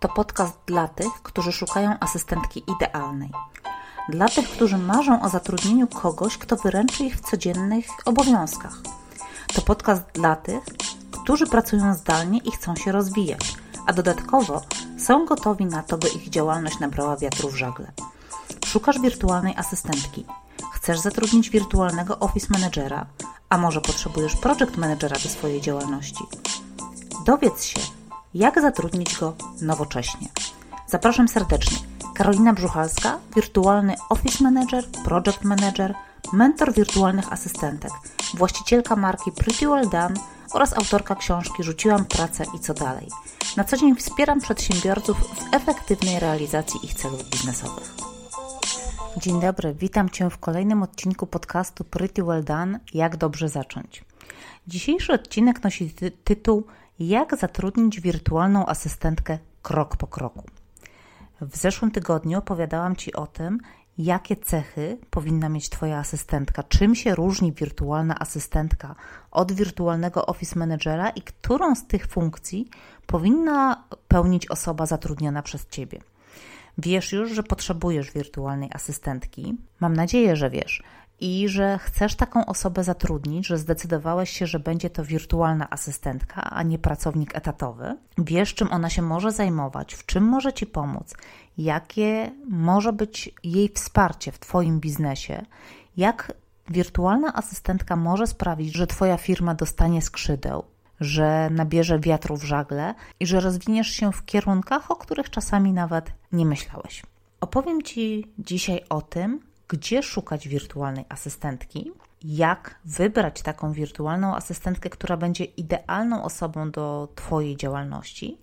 To podcast dla tych, którzy szukają asystentki idealnej. Dla tych, którzy marzą o zatrudnieniu kogoś, kto wyręczy ich w codziennych obowiązkach. To podcast dla tych, którzy pracują zdalnie i chcą się rozwijać, a dodatkowo są gotowi na to, by ich działalność nabrała wiatru w żagle. Szukasz wirtualnej asystentki. Chcesz zatrudnić wirtualnego office managera, a może potrzebujesz project managera do swojej działalności. Dowiedz się, jak zatrudnić go nowocześnie. Zapraszam serdecznie. Karolina Brzuchalska, wirtualny Office Manager, Project Manager, mentor wirtualnych asystentek, właścicielka marki Pretty Well Done oraz autorka książki Rzuciłam pracę i co dalej. Na co dzień wspieram przedsiębiorców w efektywnej realizacji ich celów biznesowych. Dzień dobry, witam Cię w kolejnym odcinku podcastu Pretty Well Done Jak dobrze zacząć. Dzisiejszy odcinek nosi ty tytuł jak zatrudnić wirtualną asystentkę krok po kroku. W zeszłym tygodniu opowiadałam Ci o tym, jakie cechy powinna mieć Twoja asystentka, czym się różni wirtualna asystentka od wirtualnego office managera i którą z tych funkcji powinna pełnić osoba zatrudniona przez Ciebie. Wiesz już, że potrzebujesz wirtualnej asystentki. Mam nadzieję, że wiesz i że chcesz taką osobę zatrudnić, że zdecydowałeś się, że będzie to wirtualna asystentka, a nie pracownik etatowy. Wiesz, czym ona się może zajmować, w czym może Ci pomóc, jakie może być jej wsparcie w Twoim biznesie, jak wirtualna asystentka może sprawić, że Twoja firma dostanie skrzydeł, że nabierze wiatru w żagle i że rozwiniesz się w kierunkach, o których czasami nawet nie myślałeś. Opowiem Ci dzisiaj o tym, gdzie szukać wirtualnej asystentki, jak wybrać taką wirtualną asystentkę, która będzie idealną osobą do Twojej działalności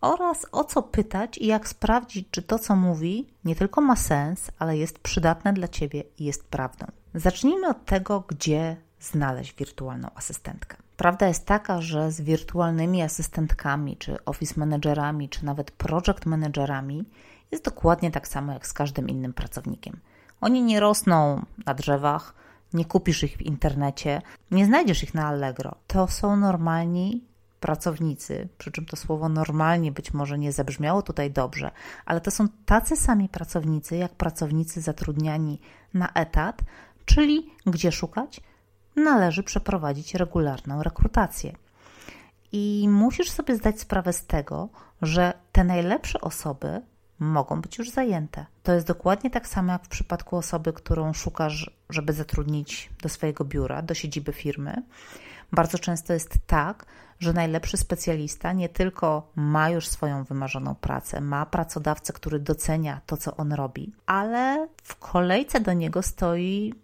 oraz o co pytać i jak sprawdzić, czy to, co mówi, nie tylko ma sens, ale jest przydatne dla Ciebie i jest prawdą. Zacznijmy od tego, gdzie znaleźć wirtualną asystentkę. Prawda jest taka, że z wirtualnymi asystentkami, czy office managerami, czy nawet project managerami jest dokładnie tak samo jak z każdym innym pracownikiem. Oni nie rosną na drzewach, nie kupisz ich w internecie, nie znajdziesz ich na Allegro. To są normalni pracownicy, przy czym to słowo normalnie być może nie zabrzmiało tutaj dobrze, ale to są tacy sami pracownicy, jak pracownicy zatrudniani na etat, czyli gdzie szukać? Należy przeprowadzić regularną rekrutację. I musisz sobie zdać sprawę z tego, że te najlepsze osoby mogą być już zajęte. To jest dokładnie tak samo jak w przypadku osoby, którą szukasz, żeby zatrudnić do swojego biura, do siedziby firmy. Bardzo często jest tak, że najlepszy specjalista nie tylko ma już swoją wymarzoną pracę, ma pracodawcę, który docenia to, co on robi, ale w kolejce do niego stoi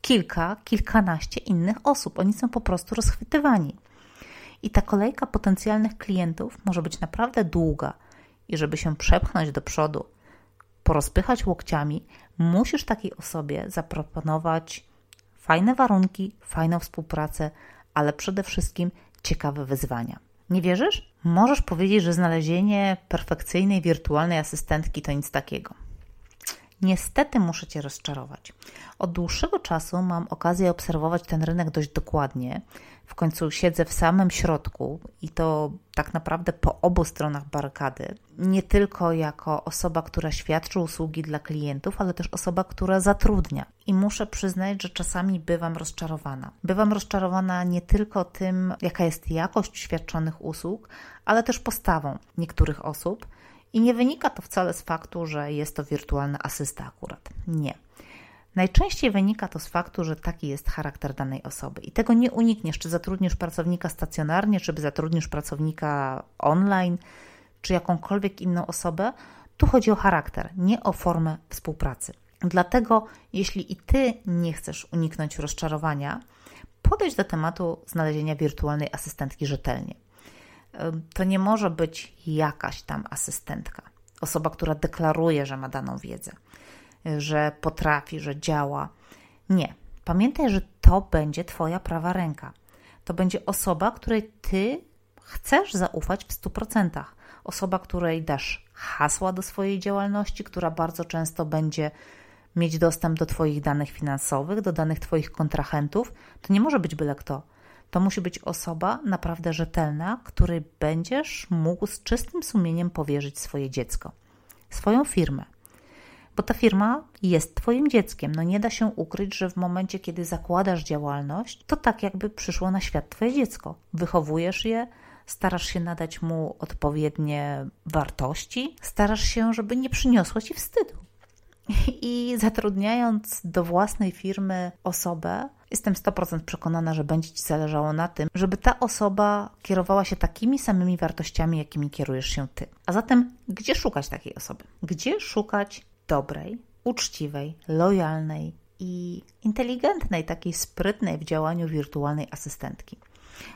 kilka, kilkanaście innych osób. Oni są po prostu rozchwytywani. I ta kolejka potencjalnych klientów może być naprawdę długa i żeby się przepchnąć do przodu, porozpychać łokciami, musisz takiej osobie zaproponować fajne warunki, fajną współpracę, ale przede wszystkim ciekawe wyzwania. Nie wierzysz? Możesz powiedzieć, że znalezienie perfekcyjnej wirtualnej asystentki to nic takiego. Niestety muszę Cię rozczarować. Od dłuższego czasu mam okazję obserwować ten rynek dość dokładnie. W końcu siedzę w samym środku i to tak naprawdę po obu stronach barykady. Nie tylko jako osoba, która świadczy usługi dla klientów, ale też osoba, która zatrudnia. I muszę przyznać, że czasami bywam rozczarowana. Bywam rozczarowana nie tylko tym, jaka jest jakość świadczonych usług, ale też postawą niektórych osób i nie wynika to wcale z faktu, że jest to wirtualny asysta akurat. Nie. Najczęściej wynika to z faktu, że taki jest charakter danej osoby i tego nie unikniesz, czy zatrudnisz pracownika stacjonarnie, czy zatrudnisz pracownika online, czy jakąkolwiek inną osobę. Tu chodzi o charakter, nie o formę współpracy. Dlatego, jeśli i ty nie chcesz uniknąć rozczarowania, podejdź do tematu znalezienia wirtualnej asystentki rzetelnie to nie może być jakaś tam asystentka, osoba, która deklaruje, że ma daną wiedzę, że potrafi, że działa. Nie. Pamiętaj, że to będzie Twoja prawa ręka. To będzie osoba, której Ty chcesz zaufać w 100%. Osoba, której dasz hasła do swojej działalności, która bardzo często będzie mieć dostęp do Twoich danych finansowych, do danych Twoich kontrahentów. To nie może być byle kto. To musi być osoba naprawdę rzetelna, której będziesz mógł z czystym sumieniem powierzyć swoje dziecko, swoją firmę. Bo ta firma jest Twoim dzieckiem. No nie da się ukryć, że w momencie, kiedy zakładasz działalność, to tak jakby przyszło na świat Twoje dziecko. Wychowujesz je, starasz się nadać mu odpowiednie wartości, starasz się, żeby nie przyniosło Ci wstydu. I zatrudniając do własnej firmy osobę, jestem 100% przekonana, że będzie Ci zależało na tym, żeby ta osoba kierowała się takimi samymi wartościami, jakimi kierujesz się Ty. A zatem, gdzie szukać takiej osoby? Gdzie szukać dobrej, uczciwej, lojalnej i inteligentnej, takiej sprytnej w działaniu wirtualnej asystentki?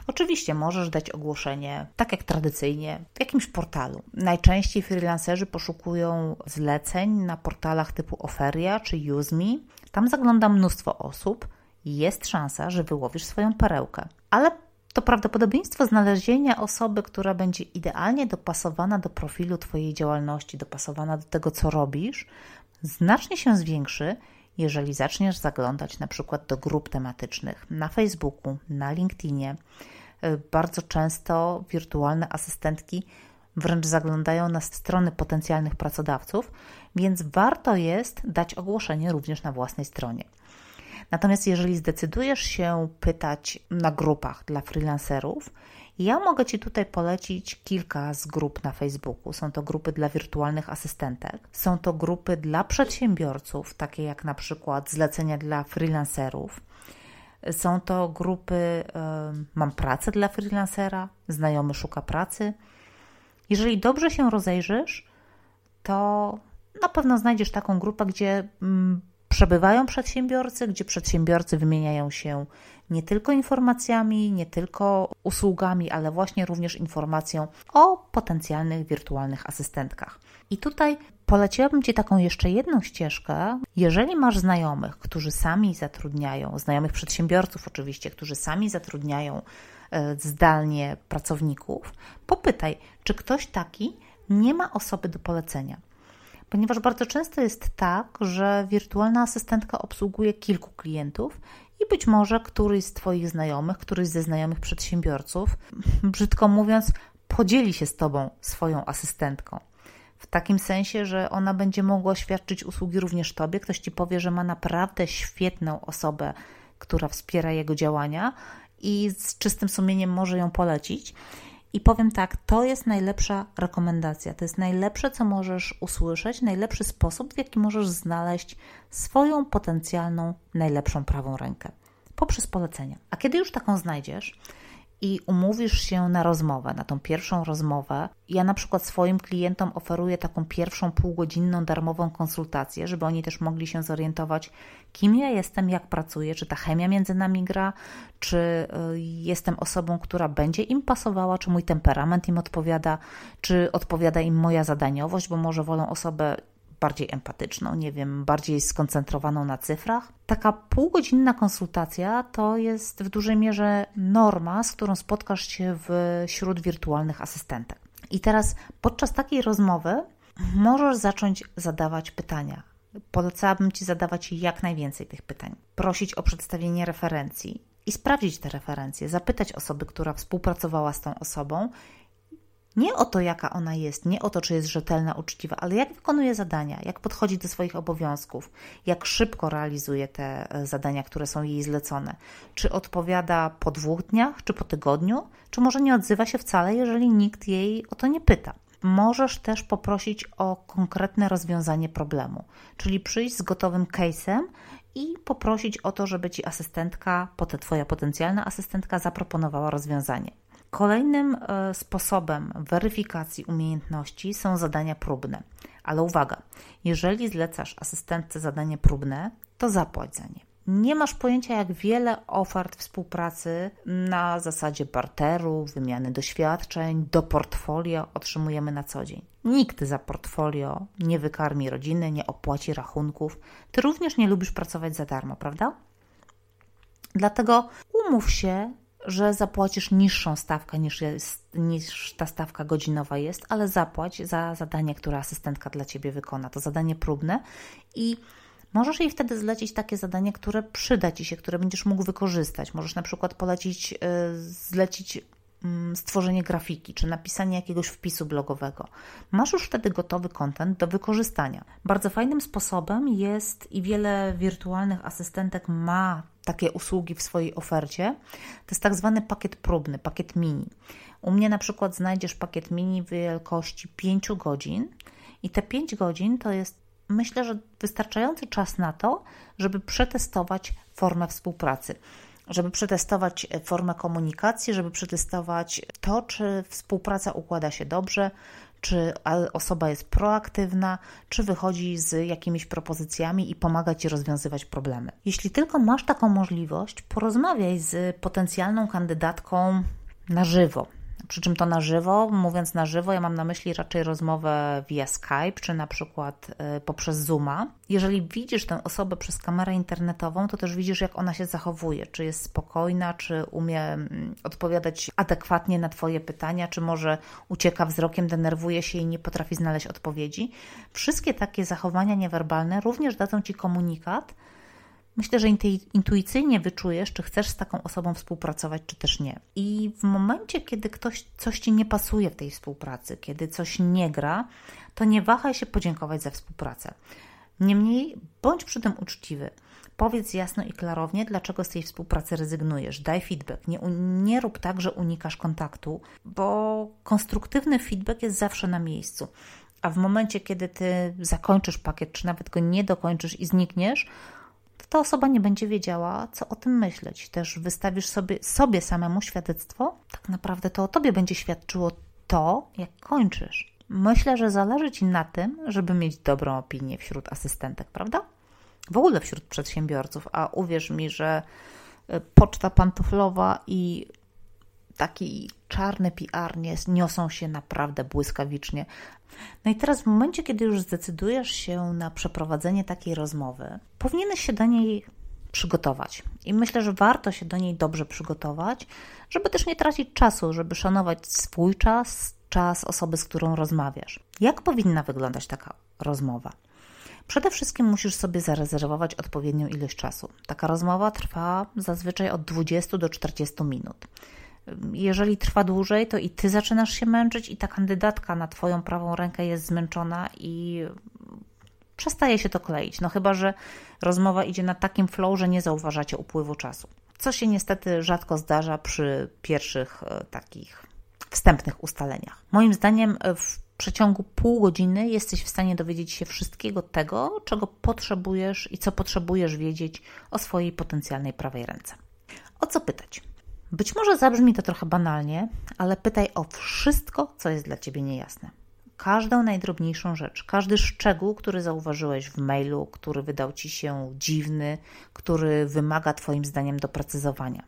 Oczywiście możesz dać ogłoszenie, tak jak tradycyjnie, w jakimś portalu. Najczęściej freelancerzy poszukują zleceń na portalach typu Oferia czy UseMe. Tam zagląda mnóstwo osób i jest szansa, że wyłowisz swoją perełkę. Ale to prawdopodobieństwo znalezienia osoby, która będzie idealnie dopasowana do profilu Twojej działalności, dopasowana do tego, co robisz, znacznie się zwiększy, jeżeli zaczniesz zaglądać na przykład do grup tematycznych na Facebooku, na LinkedInie. Y, bardzo często wirtualne asystentki wręcz zaglądają na strony potencjalnych pracodawców, więc warto jest dać ogłoszenie również na własnej stronie. Natomiast jeżeli zdecydujesz się pytać na grupach dla freelancerów, ja mogę Ci tutaj polecić kilka z grup na Facebooku. Są to grupy dla wirtualnych asystentek, są to grupy dla przedsiębiorców, takie jak na przykład zlecenia dla freelancerów. Są to grupy y, Mam pracę dla freelancera, znajomy szuka pracy. Jeżeli dobrze się rozejrzysz, to na pewno znajdziesz taką grupę, gdzie mm, przebywają przedsiębiorcy, gdzie przedsiębiorcy wymieniają się nie tylko informacjami, nie tylko usługami, ale właśnie również informacją o potencjalnych wirtualnych asystentkach. I tutaj poleciłabym Ci taką jeszcze jedną ścieżkę. Jeżeli masz znajomych, którzy sami zatrudniają, znajomych przedsiębiorców oczywiście, którzy sami zatrudniają e, zdalnie pracowników, popytaj, czy ktoś taki nie ma osoby do polecenia ponieważ bardzo często jest tak, że wirtualna asystentka obsługuje kilku klientów i być może któryś z Twoich znajomych, któryś ze znajomych przedsiębiorców, brzydko mówiąc, podzieli się z Tobą swoją asystentką. W takim sensie, że ona będzie mogła świadczyć usługi również Tobie. Ktoś Ci powie, że ma naprawdę świetną osobę, która wspiera jego działania i z czystym sumieniem może ją polecić. I powiem tak, to jest najlepsza rekomendacja, to jest najlepsze, co możesz usłyszeć, najlepszy sposób, w jaki możesz znaleźć swoją potencjalną, najlepszą prawą rękę poprzez polecenia. A kiedy już taką znajdziesz, i umówisz się na rozmowę, na tą pierwszą rozmowę. Ja na przykład swoim klientom oferuję taką pierwszą półgodzinną darmową konsultację, żeby oni też mogli się zorientować, kim ja jestem, jak pracuję, czy ta chemia między nami gra, czy y, jestem osobą, która będzie im pasowała, czy mój temperament im odpowiada, czy odpowiada im moja zadaniowość, bo może wolą osobę bardziej empatyczną, nie wiem, bardziej skoncentrowaną na cyfrach. Taka półgodzinna konsultacja to jest w dużej mierze norma, z którą spotkasz się wśród wirtualnych asystentek. I teraz podczas takiej rozmowy możesz zacząć zadawać pytania. polecałabym Ci zadawać jak najwięcej tych pytań. Prosić o przedstawienie referencji i sprawdzić te referencje, zapytać osoby, która współpracowała z tą osobą, nie o to, jaka ona jest, nie o to, czy jest rzetelna, uczciwa, ale jak wykonuje zadania, jak podchodzi do swoich obowiązków, jak szybko realizuje te e, zadania, które są jej zlecone. Czy odpowiada po dwóch dniach, czy po tygodniu, czy może nie odzywa się wcale, jeżeli nikt jej o to nie pyta. Możesz też poprosić o konkretne rozwiązanie problemu, czyli przyjść z gotowym case'em i poprosić o to, żeby ci asystentka, twoja potencjalna asystentka zaproponowała rozwiązanie. Kolejnym e, sposobem weryfikacji umiejętności są zadania próbne. Ale uwaga, jeżeli zlecasz asystentce zadanie próbne, to zapłać za nie. Nie masz pojęcia, jak wiele ofert współpracy na zasadzie barteru, wymiany doświadczeń, do portfolio otrzymujemy na co dzień. Nikt za portfolio nie wykarmi rodziny, nie opłaci rachunków. Ty również nie lubisz pracować za darmo, prawda? Dlatego umów się że zapłacisz niższą stawkę niż, jest, niż ta stawka godzinowa jest, ale zapłać za zadanie, które asystentka dla ciebie wykona. To zadanie próbne i możesz jej wtedy zlecić takie zadanie, które przyda ci się, które będziesz mógł wykorzystać. Możesz na przykład polecić, y, zlecić mm, stworzenie grafiki czy napisanie jakiegoś wpisu blogowego. Masz już wtedy gotowy kontent do wykorzystania. Bardzo fajnym sposobem jest i wiele wirtualnych asystentek ma takie usługi w swojej ofercie, to jest tak zwany pakiet próbny, pakiet mini. U mnie na przykład znajdziesz pakiet mini wielkości 5 godzin i te 5 godzin to jest myślę, że wystarczający czas na to, żeby przetestować formę współpracy żeby przetestować formę komunikacji, żeby przetestować to, czy współpraca układa się dobrze, czy osoba jest proaktywna, czy wychodzi z jakimiś propozycjami i pomaga ci rozwiązywać problemy. Jeśli tylko masz taką możliwość, porozmawiaj z potencjalną kandydatką na żywo. Przy czym to na żywo, mówiąc na żywo, ja mam na myśli raczej rozmowę via Skype, czy na przykład y, poprzez Zooma. Jeżeli widzisz tę osobę przez kamerę internetową, to też widzisz, jak ona się zachowuje, czy jest spokojna, czy umie mm, odpowiadać adekwatnie na Twoje pytania, czy może ucieka wzrokiem, denerwuje się i nie potrafi znaleźć odpowiedzi. Wszystkie takie zachowania niewerbalne również dadzą Ci komunikat, Myślę, że intuicyjnie wyczujesz, czy chcesz z taką osobą współpracować, czy też nie. I w momencie, kiedy ktoś coś ci nie pasuje w tej współpracy, kiedy coś nie gra, to nie wahaj się podziękować za współpracę. Niemniej bądź przy tym uczciwy. Powiedz jasno i klarownie, dlaczego z tej współpracy rezygnujesz. Daj feedback. Nie, nie rób tak, że unikasz kontaktu, bo konstruktywny feedback jest zawsze na miejscu. A w momencie, kiedy ty zakończysz pakiet, czy nawet go nie dokończysz i znikniesz, to ta osoba nie będzie wiedziała, co o tym myśleć. Też wystawisz sobie, sobie samemu świadectwo, tak naprawdę to o tobie będzie świadczyło to, jak kończysz. Myślę, że zależy ci na tym, żeby mieć dobrą opinię wśród asystentek, prawda? W ogóle wśród przedsiębiorców, a uwierz mi, że y, poczta pantoflowa i taki czarny PR niosą się naprawdę błyskawicznie. No i teraz w momencie, kiedy już zdecydujesz się na przeprowadzenie takiej rozmowy, powinieneś się do niej przygotować. I myślę, że warto się do niej dobrze przygotować, żeby też nie tracić czasu, żeby szanować swój czas, czas osoby, z którą rozmawiasz. Jak powinna wyglądać taka rozmowa? Przede wszystkim musisz sobie zarezerwować odpowiednią ilość czasu. Taka rozmowa trwa zazwyczaj od 20 do 40 minut jeżeli trwa dłużej, to i ty zaczynasz się męczyć, i ta kandydatka na twoją prawą rękę jest zmęczona i przestaje się to kleić. No chyba, że rozmowa idzie na takim flow, że nie zauważacie upływu czasu. Co się niestety rzadko zdarza przy pierwszych e, takich wstępnych ustaleniach. Moim zdaniem e, w przeciągu pół godziny jesteś w stanie dowiedzieć się wszystkiego tego, czego potrzebujesz i co potrzebujesz wiedzieć o swojej potencjalnej prawej ręce. O co pytać? Być może zabrzmi to trochę banalnie, ale pytaj o wszystko, co jest dla ciebie niejasne. Każdą najdrobniejszą rzecz, każdy szczegół, który zauważyłeś w mailu, który wydał ci się dziwny, który wymaga Twoim zdaniem doprecyzowania.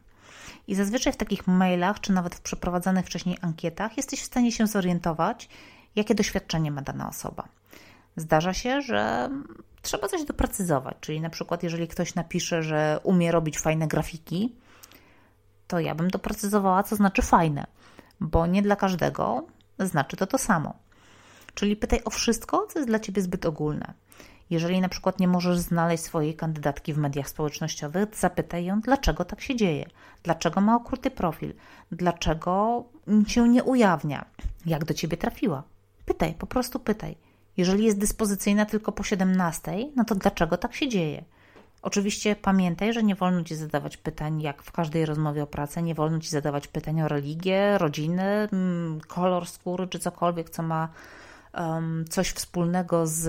I zazwyczaj w takich mailach, czy nawet w przeprowadzanych wcześniej ankietach, jesteś w stanie się zorientować, jakie doświadczenie ma dana osoba. Zdarza się, że trzeba coś doprecyzować, czyli na przykład, jeżeli ktoś napisze, że umie robić fajne grafiki, to ja bym doprecyzowała, co znaczy fajne, bo nie dla każdego znaczy to to samo. Czyli pytaj o wszystko, co jest dla ciebie zbyt ogólne. Jeżeli na przykład nie możesz znaleźć swojej kandydatki w mediach społecznościowych, zapytaj ją, dlaczego tak się dzieje, dlaczego ma ukryty profil, dlaczego się nie ujawnia, jak do ciebie trafiła. Pytaj, po prostu pytaj. Jeżeli jest dyspozycyjna tylko po 17, no to dlaczego tak się dzieje? Oczywiście pamiętaj, że nie wolno ci zadawać pytań, jak w każdej rozmowie o pracę, nie wolno ci zadawać pytań o religię, rodzinę, mm, kolor skóry czy cokolwiek, co ma coś wspólnego z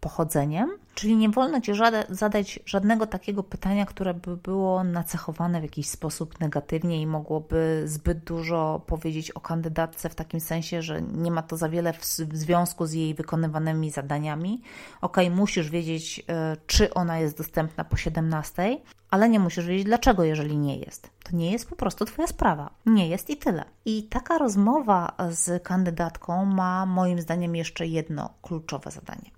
pochodzeniem. Czyli nie wolno ci zadać żadnego takiego pytania, które by było nacechowane w jakiś sposób negatywnie i mogłoby zbyt dużo powiedzieć o kandydatce w takim sensie, że nie ma to za wiele w, w związku z jej wykonywanymi zadaniami. Ok, musisz wiedzieć, y, czy ona jest dostępna po 17, ale nie musisz wiedzieć dlaczego, jeżeli nie jest. To nie jest po prostu Twoja sprawa. Nie jest i tyle. I taka rozmowa z kandydatką ma moim zdaniem jeszcze jedno kluczowe zadanie.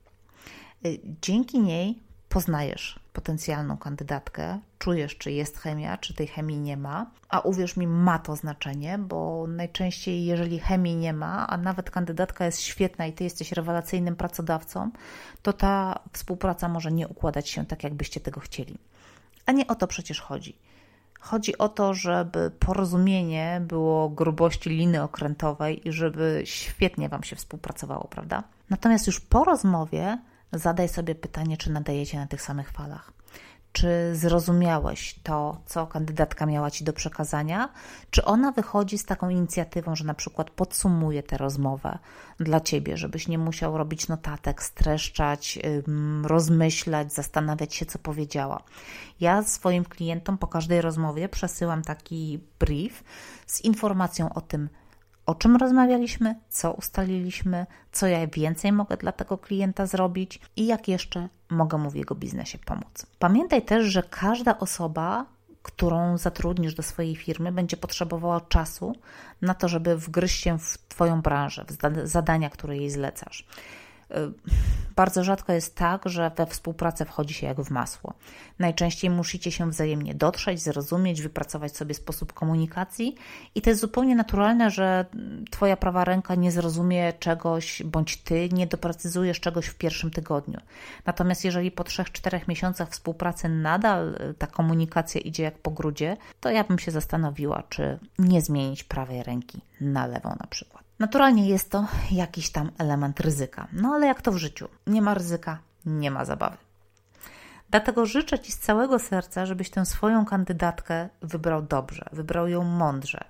Y, dzięki niej poznajesz potencjalną kandydatkę, czujesz, czy jest chemia, czy tej chemii nie ma, a uwierz mi, ma to znaczenie, bo najczęściej, jeżeli chemii nie ma, a nawet kandydatka jest świetna i ty jesteś rewelacyjnym pracodawcą, to ta współpraca może nie układać się tak, jakbyście tego chcieli. A nie o to przecież chodzi. Chodzi o to, żeby porozumienie było grubości liny okrętowej i żeby świetnie Wam się współpracowało, prawda? Natomiast już po rozmowie zadaj sobie pytanie, czy nadajecie na tych samych falach. Czy zrozumiałeś to, co kandydatka miała ci do przekazania? Czy ona wychodzi z taką inicjatywą, że na przykład podsumuje tę rozmowę dla ciebie, żebyś nie musiał robić notatek, streszczać, rozmyślać, zastanawiać się, co powiedziała? Ja swoim klientom po każdej rozmowie przesyłam taki brief z informacją o tym, o czym rozmawialiśmy, co ustaliliśmy, co ja więcej mogę dla tego klienta zrobić i jak jeszcze mogę mu w jego biznesie pomóc. Pamiętaj też, że każda osoba, którą zatrudnisz do swojej firmy, będzie potrzebowała czasu na to, żeby wgryźć się w Twoją branżę, w zadania, które jej zlecasz. Y, bardzo rzadko jest tak, że we współpracę wchodzi się jak w masło. Najczęściej musicie się wzajemnie dotrzeć, zrozumieć, wypracować sobie sposób komunikacji i to jest zupełnie naturalne, że Twoja prawa ręka nie zrozumie czegoś, bądź Ty nie doprecyzujesz czegoś w pierwszym tygodniu. Natomiast jeżeli po 3-4 miesiącach współpracy nadal y, ta komunikacja idzie jak po grudzie, to ja bym się zastanowiła, czy nie zmienić prawej ręki na lewą na przykład. Naturalnie jest to jakiś tam element ryzyka. No ale jak to w życiu? Nie ma ryzyka, nie ma zabawy. Dlatego życzę Ci z całego serca, żebyś tę swoją kandydatkę wybrał dobrze, wybrał ją mądrze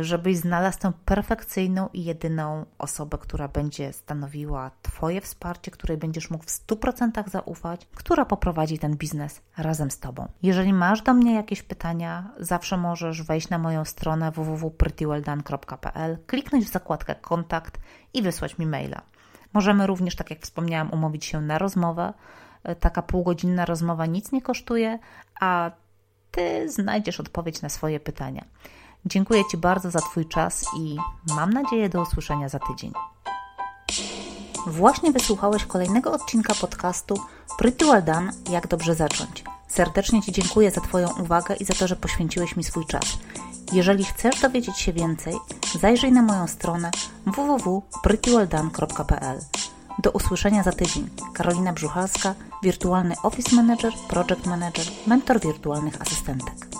żebyś znalazł tę perfekcyjną i jedyną osobę, która będzie stanowiła Twoje wsparcie, której będziesz mógł w 100% zaufać, która poprowadzi ten biznes razem z Tobą. Jeżeli masz do mnie jakieś pytania, zawsze możesz wejść na moją stronę www.prettywelldone.pl, kliknąć w zakładkę kontakt i wysłać mi maila. Możemy również, tak jak wspomniałam, umówić się na rozmowę. Taka półgodzinna rozmowa nic nie kosztuje, a Ty znajdziesz odpowiedź na swoje pytania. Dziękuję Ci bardzo za Twój czas i mam nadzieję do usłyszenia za tydzień. Właśnie wysłuchałeś kolejnego odcinka podcastu Pretty Well Done – Jak dobrze zacząć. Serdecznie Ci dziękuję za Twoją uwagę i za to, że poświęciłeś mi swój czas. Jeżeli chcesz dowiedzieć się więcej, zajrzyj na moją stronę www.prettywelldone.pl. Do usłyszenia za tydzień. Karolina Brzuchalska, wirtualny Office Manager, Project Manager, mentor wirtualnych asystentek.